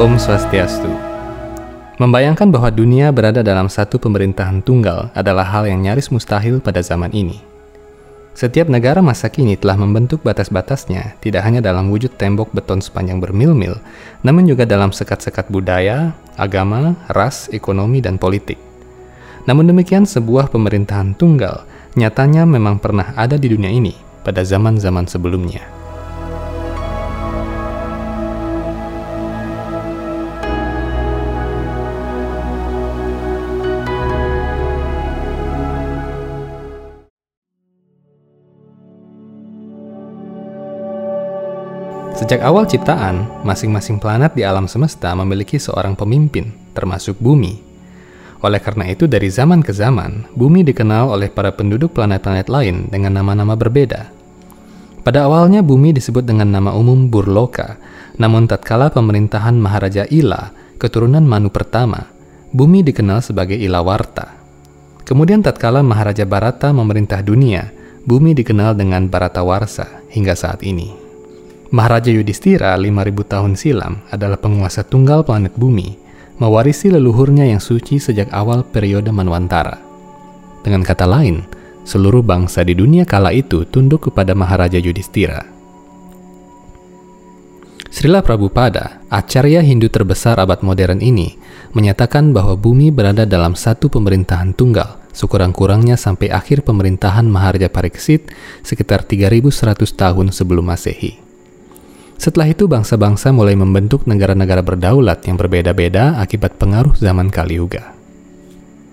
Om Swastiastu. Membayangkan bahwa dunia berada dalam satu pemerintahan tunggal adalah hal yang nyaris mustahil pada zaman ini. Setiap negara masa kini telah membentuk batas-batasnya, tidak hanya dalam wujud tembok beton sepanjang bermil-mil, namun juga dalam sekat-sekat budaya, agama, ras, ekonomi, dan politik. Namun demikian, sebuah pemerintahan tunggal nyatanya memang pernah ada di dunia ini pada zaman-zaman sebelumnya. Sejak awal ciptaan, masing-masing planet di alam semesta memiliki seorang pemimpin, termasuk bumi. Oleh karena itu, dari zaman ke zaman, bumi dikenal oleh para penduduk planet-planet lain dengan nama-nama berbeda. Pada awalnya, bumi disebut dengan nama umum Burloka, namun tatkala pemerintahan Maharaja Ila, keturunan Manu pertama, bumi dikenal sebagai Ilawarta. Kemudian tatkala Maharaja Barata memerintah dunia, bumi dikenal dengan Baratawarsa hingga saat ini. Maharaja Yudhistira 5000 tahun silam adalah penguasa tunggal planet bumi, mewarisi leluhurnya yang suci sejak awal periode Manwantara. Dengan kata lain, seluruh bangsa di dunia kala itu tunduk kepada Maharaja Yudhistira. Srila Prabhupada, acarya Hindu terbesar abad modern ini, menyatakan bahwa bumi berada dalam satu pemerintahan tunggal, sekurang-kurangnya sampai akhir pemerintahan Maharaja Pariksit sekitar 3100 tahun sebelum Masehi. Setelah itu bangsa-bangsa mulai membentuk negara-negara berdaulat yang berbeda-beda akibat pengaruh zaman Kali Yuga.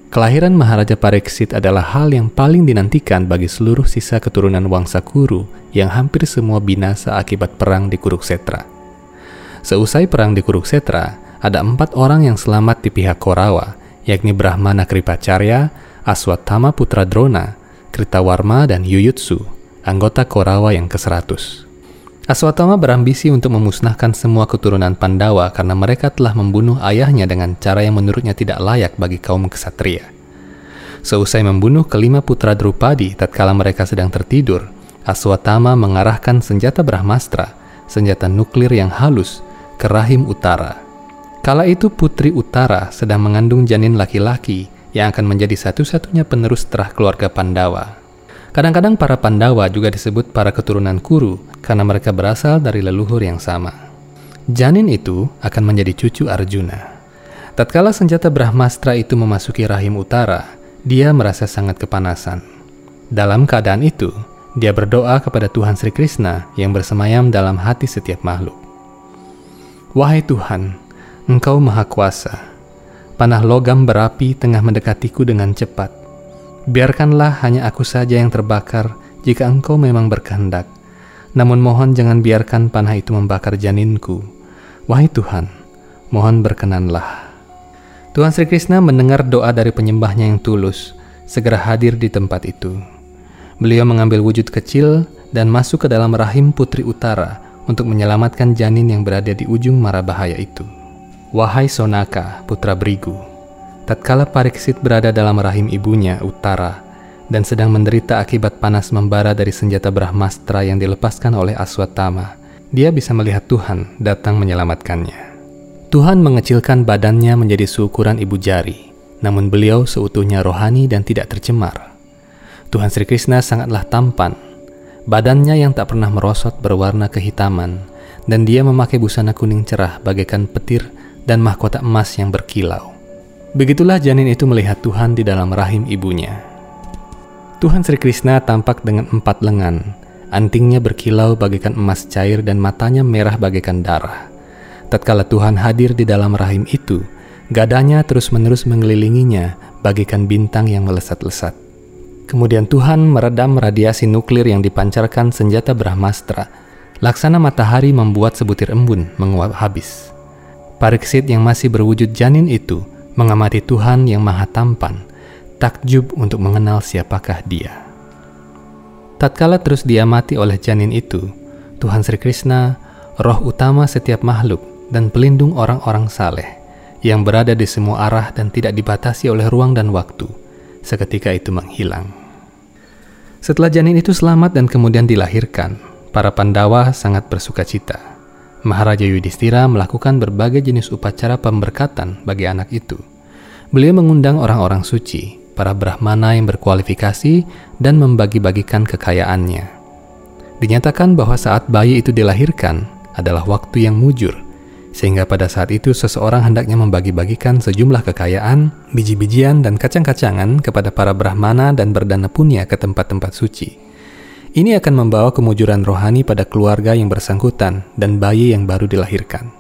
Kelahiran Maharaja Pariksit adalah hal yang paling dinantikan bagi seluruh sisa keturunan Wangsa Kuru yang hampir semua binasa akibat perang di Kuruksetra. Seusai perang di Kuruksetra, ada empat orang yang selamat di pihak Korawa, yakni Brahmana Kripacarya, Aswatthama Putra Drona, Kritawarma, dan Yuyutsu, anggota Korawa yang ke-100. Aswatama berambisi untuk memusnahkan semua keturunan Pandawa karena mereka telah membunuh ayahnya dengan cara yang menurutnya tidak layak bagi kaum kesatria. Seusai membunuh kelima putra Drupadi tatkala mereka sedang tertidur, Aswatama mengarahkan senjata Brahmastra, senjata nuklir yang halus, ke rahim utara. Kala itu Putri Utara sedang mengandung janin laki-laki yang akan menjadi satu-satunya penerus setelah keluarga Pandawa. Kadang-kadang para Pandawa juga disebut para keturunan Kuru karena mereka berasal dari leluhur yang sama. Janin itu akan menjadi cucu Arjuna. Tatkala senjata Brahmastra itu memasuki rahim utara, dia merasa sangat kepanasan. Dalam keadaan itu, dia berdoa kepada Tuhan Sri Krishna yang bersemayam dalam hati setiap makhluk. Wahai Tuhan, Engkau Maha Kuasa. Panah logam berapi tengah mendekatiku dengan cepat Biarkanlah hanya aku saja yang terbakar jika engkau memang berkehendak. Namun mohon jangan biarkan panah itu membakar janinku. Wahai Tuhan, mohon berkenanlah. Tuhan Sri Krishna mendengar doa dari penyembahnya yang tulus, segera hadir di tempat itu. Beliau mengambil wujud kecil dan masuk ke dalam rahim putri utara untuk menyelamatkan janin yang berada di ujung mara bahaya itu. Wahai Sonaka, putra Brigu, Tatkala Pariksit berada dalam rahim ibunya, Utara, dan sedang menderita akibat panas membara dari senjata Brahmastra yang dilepaskan oleh Aswatama, dia bisa melihat Tuhan datang menyelamatkannya. Tuhan mengecilkan badannya menjadi seukuran ibu jari, namun beliau seutuhnya rohani dan tidak tercemar. Tuhan Sri Krishna sangatlah tampan. Badannya yang tak pernah merosot berwarna kehitaman, dan dia memakai busana kuning cerah bagaikan petir dan mahkota emas yang berkilau. Begitulah janin itu melihat Tuhan di dalam rahim ibunya. Tuhan Sri Krishna tampak dengan empat lengan, antingnya berkilau bagaikan emas cair dan matanya merah bagaikan darah. Tatkala Tuhan hadir di dalam rahim itu, gadanya terus-menerus mengelilinginya bagaikan bintang yang melesat-lesat. Kemudian Tuhan meredam radiasi nuklir yang dipancarkan senjata Brahmastra. Laksana matahari membuat sebutir embun menguap habis. Pariksit yang masih berwujud janin itu mengamati Tuhan yang maha tampan, takjub untuk mengenal siapakah dia. Tatkala terus diamati oleh janin itu, Tuhan Sri Krishna, roh utama setiap makhluk dan pelindung orang-orang saleh, yang berada di semua arah dan tidak dibatasi oleh ruang dan waktu, seketika itu menghilang. Setelah janin itu selamat dan kemudian dilahirkan, para Pandawa sangat bersuka cita. Maharaja Yudhistira melakukan berbagai jenis upacara pemberkatan bagi anak itu. Beliau mengundang orang-orang suci, para brahmana yang berkualifikasi, dan membagi-bagikan kekayaannya. Dinyatakan bahwa saat bayi itu dilahirkan adalah waktu yang mujur, sehingga pada saat itu seseorang hendaknya membagi-bagikan sejumlah kekayaan, biji-bijian, dan kacang-kacangan kepada para brahmana dan berdana punya ke tempat-tempat suci. Ini akan membawa kemujuran rohani pada keluarga yang bersangkutan dan bayi yang baru dilahirkan.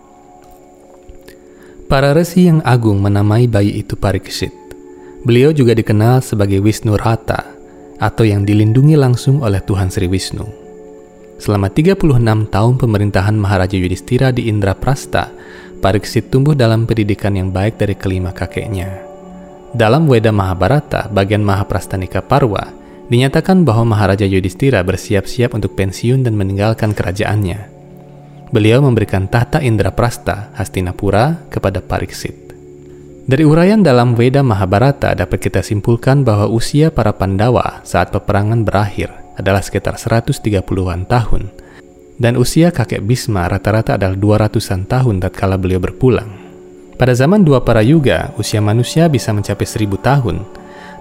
Para resi yang agung menamai bayi itu Pariksit. Beliau juga dikenal sebagai Wisnu Rata, atau yang dilindungi langsung oleh Tuhan Sri Wisnu. Selama 36 tahun pemerintahan Maharaja Yudhistira di Indraprasta, Pariksit tumbuh dalam pendidikan yang baik dari kelima kakeknya. Dalam Weda Mahabharata, bagian Mahaprastanika Parwa, dinyatakan bahwa Maharaja Yudhistira bersiap-siap untuk pensiun dan meninggalkan kerajaannya. Beliau memberikan tahta Indraprasta, Hastinapura, kepada Pariksit. Dari uraian dalam Weda Mahabharata dapat kita simpulkan bahwa usia para Pandawa saat peperangan berakhir adalah sekitar 130-an tahun, dan usia kakek Bisma rata-rata adalah 200-an tahun tatkala beliau berpulang. Pada zaman dua para yuga, usia manusia bisa mencapai seribu tahun,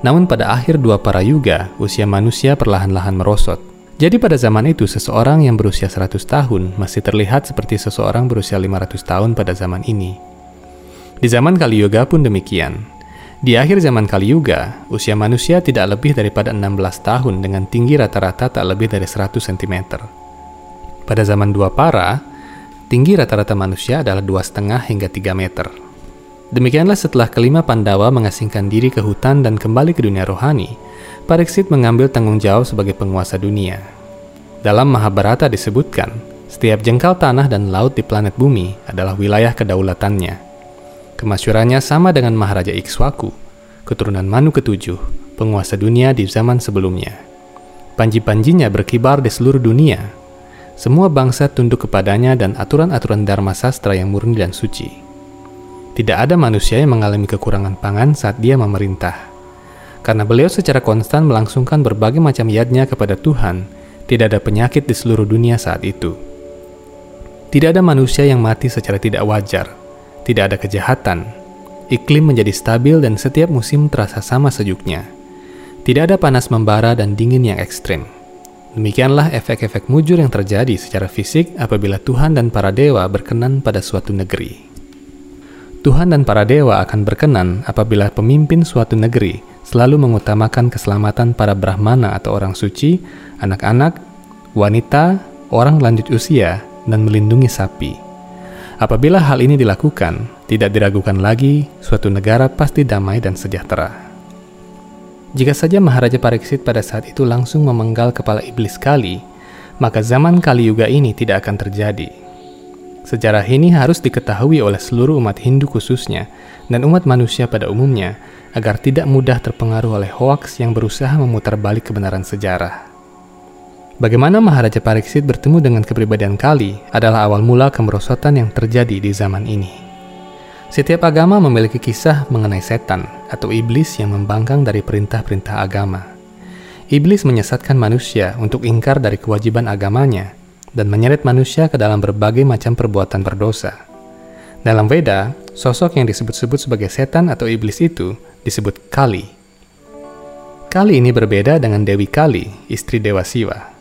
namun pada akhir dua para yuga, usia manusia perlahan-lahan merosot. Jadi pada zaman itu, seseorang yang berusia 100 tahun masih terlihat seperti seseorang berusia 500 tahun pada zaman ini. Di zaman Kali Yoga pun demikian, di akhir zaman Kali Yuga, usia manusia tidak lebih daripada 16 tahun dengan tinggi rata-rata tak lebih dari 100 cm. Pada zaman Dua Para, tinggi rata-rata manusia adalah 2,5 hingga 3 meter. Demikianlah setelah kelima Pandawa mengasingkan diri ke hutan dan kembali ke dunia rohani, Pariksit mengambil tanggung jawab sebagai penguasa dunia. Dalam Mahabharata disebutkan, setiap jengkal tanah dan laut di planet bumi adalah wilayah kedaulatannya. Kemasyurannya sama dengan Maharaja Ikswaku, keturunan Manu ketujuh, penguasa dunia di zaman sebelumnya. Panji-panjinya berkibar di seluruh dunia. Semua bangsa tunduk kepadanya dan aturan-aturan Dharma Sastra yang murni dan suci. Tidak ada manusia yang mengalami kekurangan pangan saat dia memerintah. Karena beliau secara konstan melangsungkan berbagai macam yadnya kepada Tuhan, tidak ada penyakit di seluruh dunia saat itu. Tidak ada manusia yang mati secara tidak wajar tidak ada kejahatan. Iklim menjadi stabil dan setiap musim terasa sama sejuknya. Tidak ada panas membara dan dingin yang ekstrim. Demikianlah efek-efek mujur yang terjadi secara fisik apabila Tuhan dan para dewa berkenan pada suatu negeri. Tuhan dan para dewa akan berkenan apabila pemimpin suatu negeri selalu mengutamakan keselamatan para brahmana atau orang suci, anak-anak, wanita, orang lanjut usia, dan melindungi sapi. Apabila hal ini dilakukan, tidak diragukan lagi, suatu negara pasti damai dan sejahtera. Jika saja Maharaja Pariksit pada saat itu langsung memenggal kepala iblis Kali, maka zaman Kali Yuga ini tidak akan terjadi. Sejarah ini harus diketahui oleh seluruh umat Hindu khususnya, dan umat manusia pada umumnya, agar tidak mudah terpengaruh oleh hoaks yang berusaha memutar balik kebenaran sejarah. Bagaimana Maharaja Pariksit bertemu dengan kepribadian Kali adalah awal mula kemerosotan yang terjadi di zaman ini. Setiap agama memiliki kisah mengenai setan atau iblis yang membangkang dari perintah-perintah agama. Iblis menyesatkan manusia untuk ingkar dari kewajiban agamanya dan menyeret manusia ke dalam berbagai macam perbuatan berdosa. Dalam Veda, sosok yang disebut-sebut sebagai setan atau iblis itu disebut Kali. Kali ini berbeda dengan Dewi Kali, istri Dewa Siwa.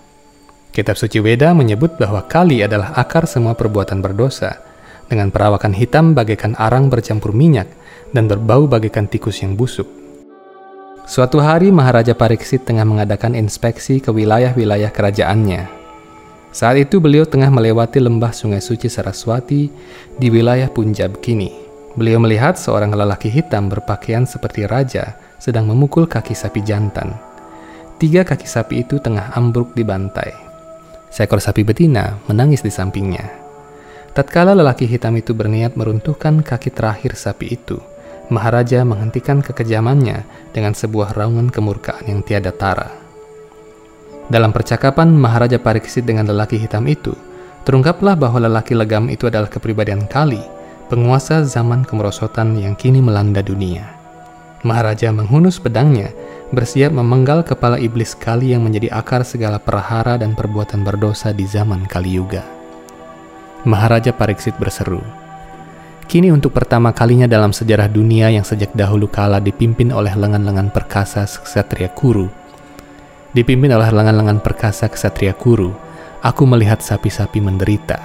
Kitab suci Weda menyebut bahwa kali adalah akar semua perbuatan berdosa, dengan perawakan hitam bagaikan arang bercampur minyak dan berbau bagaikan tikus yang busuk. Suatu hari Maharaja Pariksit tengah mengadakan inspeksi ke wilayah-wilayah kerajaannya. Saat itu beliau tengah melewati lembah sungai suci Saraswati di wilayah Punjab kini. Beliau melihat seorang lelaki hitam berpakaian seperti raja sedang memukul kaki sapi jantan. Tiga kaki sapi itu tengah ambruk di bantai. Seekor sapi betina menangis di sampingnya. Tatkala lelaki hitam itu berniat meruntuhkan kaki terakhir sapi itu, Maharaja menghentikan kekejamannya dengan sebuah raungan kemurkaan yang tiada tara. Dalam percakapan Maharaja Pariksit dengan lelaki hitam itu, terungkaplah bahwa lelaki legam itu adalah kepribadian Kali, penguasa zaman kemerosotan yang kini melanda dunia. Maharaja menghunus pedangnya bersiap memenggal kepala iblis Kali yang menjadi akar segala perhara dan perbuatan berdosa di zaman Kali Yuga. Maharaja Pariksit berseru, Kini untuk pertama kalinya dalam sejarah dunia yang sejak dahulu kala dipimpin oleh lengan-lengan perkasa ksatria kuru, dipimpin oleh lengan-lengan perkasa ksatria kuru, aku melihat sapi-sapi menderita.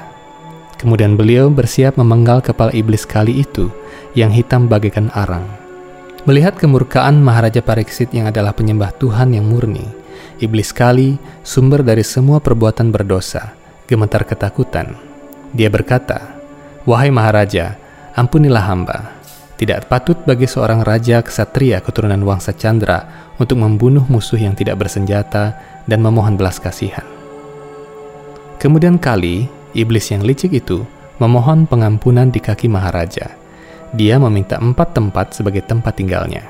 Kemudian beliau bersiap memenggal kepala iblis kali itu yang hitam bagaikan arang. Melihat kemurkaan Maharaja Pariksit yang adalah penyembah Tuhan yang murni, iblis kali sumber dari semua perbuatan berdosa, gemetar ketakutan. Dia berkata, Wahai Maharaja, ampunilah hamba. Tidak patut bagi seorang raja kesatria keturunan Wangsa Chandra untuk membunuh musuh yang tidak bersenjata dan memohon belas kasihan. Kemudian kali, iblis yang licik itu memohon pengampunan di kaki Maharaja. Dia meminta empat tempat sebagai tempat tinggalnya.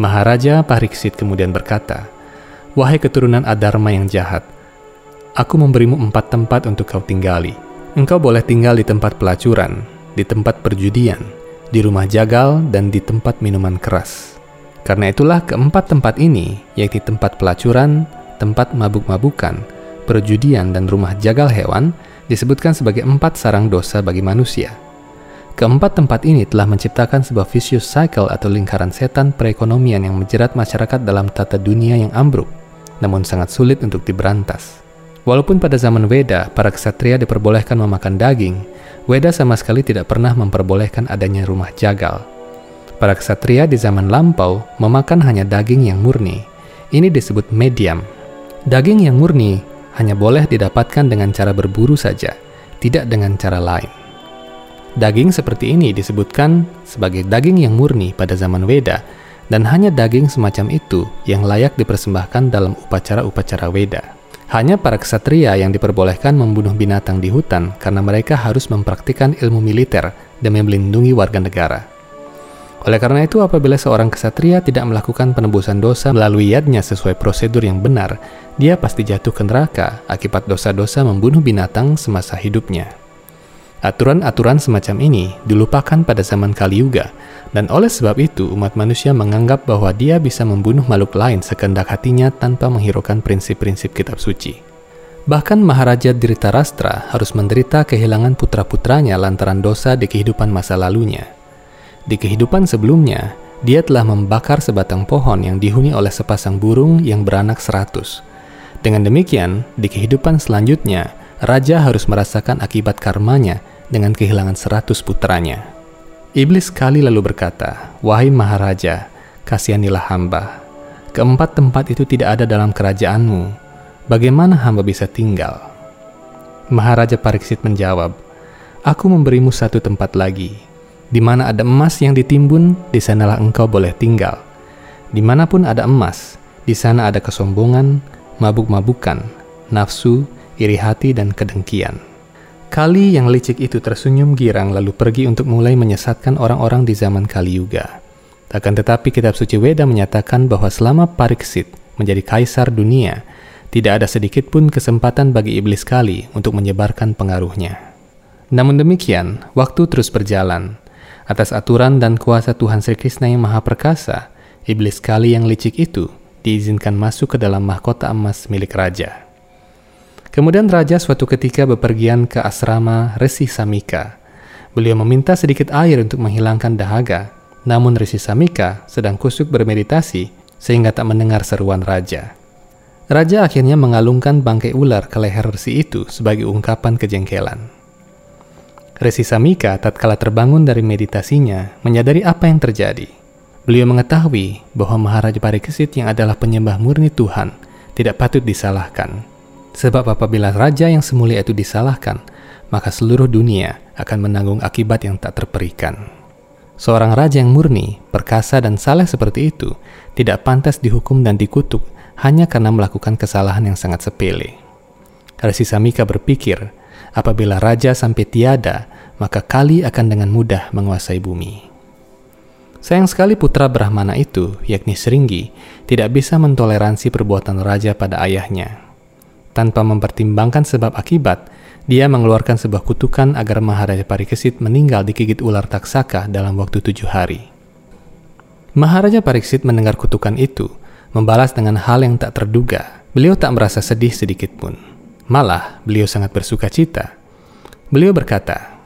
Maharaja Pariksit kemudian berkata, Wahai keturunan Adharma yang jahat, aku memberimu empat tempat untuk kau tinggali. Engkau boleh tinggal di tempat pelacuran, di tempat perjudian, di rumah jagal, dan di tempat minuman keras. Karena itulah keempat tempat ini, yaitu tempat pelacuran, tempat mabuk-mabukan, perjudian, dan rumah jagal hewan, disebutkan sebagai empat sarang dosa bagi manusia. Keempat tempat ini telah menciptakan sebuah vicious cycle atau lingkaran setan perekonomian yang menjerat masyarakat dalam tata dunia yang ambruk, namun sangat sulit untuk diberantas. Walaupun pada zaman Weda, para ksatria diperbolehkan memakan daging, Weda sama sekali tidak pernah memperbolehkan adanya rumah jagal. Para ksatria di zaman lampau memakan hanya daging yang murni. Ini disebut medium. Daging yang murni hanya boleh didapatkan dengan cara berburu saja, tidak dengan cara lain. Daging seperti ini disebutkan sebagai daging yang murni pada zaman Weda, dan hanya daging semacam itu yang layak dipersembahkan dalam upacara-upacara Weda. Hanya para ksatria yang diperbolehkan membunuh binatang di hutan karena mereka harus mempraktikkan ilmu militer demi melindungi warga negara. Oleh karena itu, apabila seorang ksatria tidak melakukan penebusan dosa melalui yadnya sesuai prosedur yang benar, dia pasti jatuh ke neraka akibat dosa-dosa membunuh binatang semasa hidupnya. Aturan-aturan semacam ini dilupakan pada zaman Kali Yuga, dan oleh sebab itu, umat manusia menganggap bahwa dia bisa membunuh makhluk lain sekendak hatinya tanpa menghiraukan prinsip-prinsip kitab suci. Bahkan Maharaja Dhritarashtra harus menderita kehilangan putra-putranya lantaran dosa di kehidupan masa lalunya. Di kehidupan sebelumnya, dia telah membakar sebatang pohon yang dihuni oleh sepasang burung yang beranak seratus. Dengan demikian, di kehidupan selanjutnya, Raja harus merasakan akibat karmanya dengan kehilangan seratus putranya. Iblis kali lalu berkata, Wahai Maharaja, kasihanilah hamba. Keempat tempat itu tidak ada dalam kerajaanmu. Bagaimana hamba bisa tinggal? Maharaja Pariksit menjawab, Aku memberimu satu tempat lagi. Di mana ada emas yang ditimbun, di sanalah engkau boleh tinggal. Di mana pun ada emas, di sana ada kesombongan, mabuk-mabukan, nafsu, iri hati, dan kedengkian. Kali yang licik itu tersenyum girang lalu pergi untuk mulai menyesatkan orang-orang di zaman Kali Yuga. Akan tetapi kitab suci Weda menyatakan bahwa selama Pariksit menjadi kaisar dunia, tidak ada sedikit pun kesempatan bagi iblis Kali untuk menyebarkan pengaruhnya. Namun demikian, waktu terus berjalan. Atas aturan dan kuasa Tuhan Sri Krishna yang Maha Perkasa, iblis Kali yang licik itu diizinkan masuk ke dalam mahkota emas milik raja. Kemudian raja suatu ketika bepergian ke asrama Resi Samika. Beliau meminta sedikit air untuk menghilangkan dahaga, namun Resi Samika sedang kusuk bermeditasi sehingga tak mendengar seruan raja. Raja akhirnya mengalungkan bangkai ular ke leher resi itu sebagai ungkapan kejengkelan. Resi Samika tatkala terbangun dari meditasinya menyadari apa yang terjadi. Beliau mengetahui bahwa Maharaja Parikesit yang adalah penyembah murni Tuhan tidak patut disalahkan Sebab apabila raja yang semulia itu disalahkan, maka seluruh dunia akan menanggung akibat yang tak terperikan. Seorang raja yang murni, perkasa dan saleh seperti itu tidak pantas dihukum dan dikutuk hanya karena melakukan kesalahan yang sangat sepele. Resi Samika berpikir, apabila raja sampai tiada, maka kali akan dengan mudah menguasai bumi. Sayang sekali putra Brahmana itu, yakni Seringgi, tidak bisa mentoleransi perbuatan raja pada ayahnya. Tanpa mempertimbangkan sebab akibat, dia mengeluarkan sebuah kutukan agar Maharaja Parikesit meninggal digigit ular taksaka dalam waktu tujuh hari. Maharaja Pariksit mendengar kutukan itu, membalas dengan hal yang tak terduga. Beliau tak merasa sedih sedikit pun. Malah, beliau sangat bersuka cita. Beliau berkata,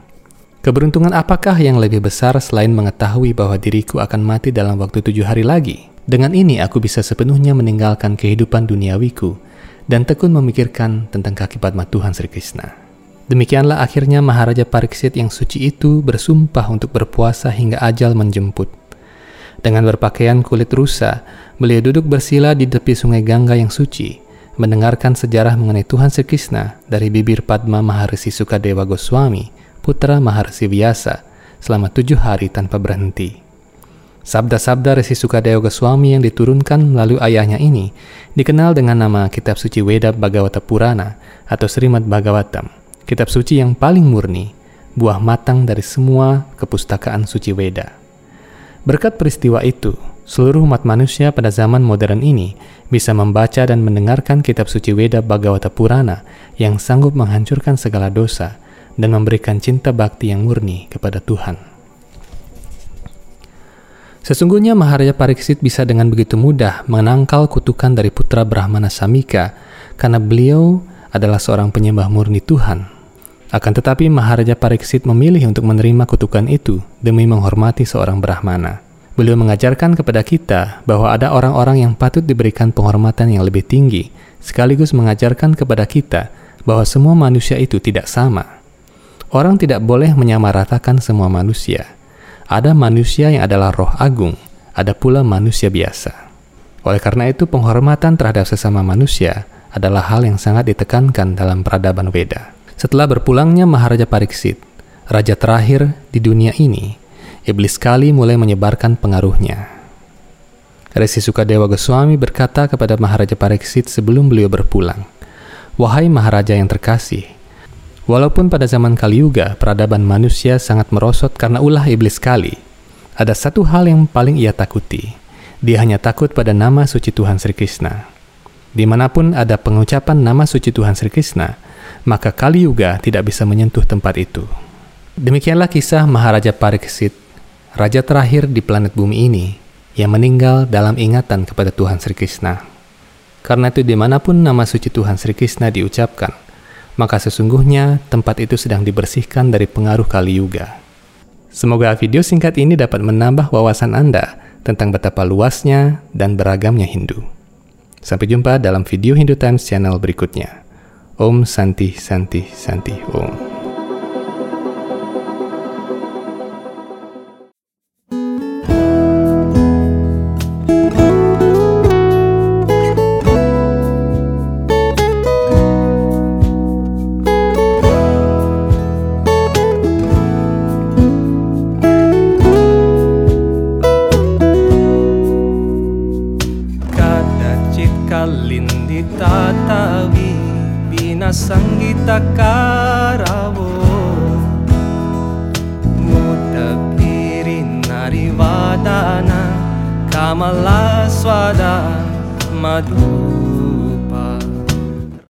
Keberuntungan apakah yang lebih besar selain mengetahui bahwa diriku akan mati dalam waktu tujuh hari lagi? Dengan ini aku bisa sepenuhnya meninggalkan kehidupan duniawiku dan tekun memikirkan tentang kaki Padma Tuhan Sri Krishna. Demikianlah akhirnya Maharaja Pariksit yang suci itu bersumpah untuk berpuasa hingga ajal menjemput. Dengan berpakaian kulit rusa, beliau duduk bersila di tepi sungai Gangga yang suci, mendengarkan sejarah mengenai Tuhan Sri Krishna dari bibir Padma Maharisi Sukadewa Goswami, putra Maharsi Vyasa, selama tujuh hari tanpa berhenti. Sabda-sabda Resi Sukadewa Goswami yang diturunkan melalui ayahnya ini dikenal dengan nama Kitab Suci Weda Bhagavata Purana atau Srimad Bhagavatam, kitab suci yang paling murni, buah matang dari semua kepustakaan suci Weda. Berkat peristiwa itu, seluruh umat manusia pada zaman modern ini bisa membaca dan mendengarkan kitab suci Weda Bhagavata Purana yang sanggup menghancurkan segala dosa dan memberikan cinta bakti yang murni kepada Tuhan. Sesungguhnya Maharaja Pariksit bisa dengan begitu mudah menangkal kutukan dari putra Brahmana Samika karena beliau adalah seorang penyembah murni Tuhan. Akan tetapi Maharaja Pariksit memilih untuk menerima kutukan itu demi menghormati seorang Brahmana. Beliau mengajarkan kepada kita bahwa ada orang-orang yang patut diberikan penghormatan yang lebih tinggi, sekaligus mengajarkan kepada kita bahwa semua manusia itu tidak sama. Orang tidak boleh menyamaratakan semua manusia. Ada manusia yang adalah roh agung, ada pula manusia biasa. Oleh karena itu, penghormatan terhadap sesama manusia adalah hal yang sangat ditekankan dalam peradaban Weda. Setelah berpulangnya Maharaja Pariksit, raja terakhir di dunia ini, iblis kali mulai menyebarkan pengaruhnya. Resi Sukadewa Goswami berkata kepada Maharaja Pariksit sebelum beliau berpulang, Wahai Maharaja yang terkasih, Walaupun pada zaman Kali Yuga, peradaban manusia sangat merosot karena ulah iblis kali, ada satu hal yang paling ia takuti. Dia hanya takut pada nama suci Tuhan Sri Krishna. Di mana pun ada pengucapan nama suci Tuhan Sri Krishna, maka Kali Yuga tidak bisa menyentuh tempat itu. Demikianlah kisah Maharaja Pariksit, raja terakhir di planet bumi ini, yang meninggal dalam ingatan kepada Tuhan Sri Krishna. Karena itu di mana pun nama suci Tuhan Sri Krishna diucapkan, maka sesungguhnya tempat itu sedang dibersihkan dari pengaruh Kali Yuga. Semoga video singkat ini dapat menambah wawasan Anda tentang betapa luasnya dan beragamnya Hindu. Sampai jumpa dalam video Hindu Times channel berikutnya. Om Santi Santi Santi Om.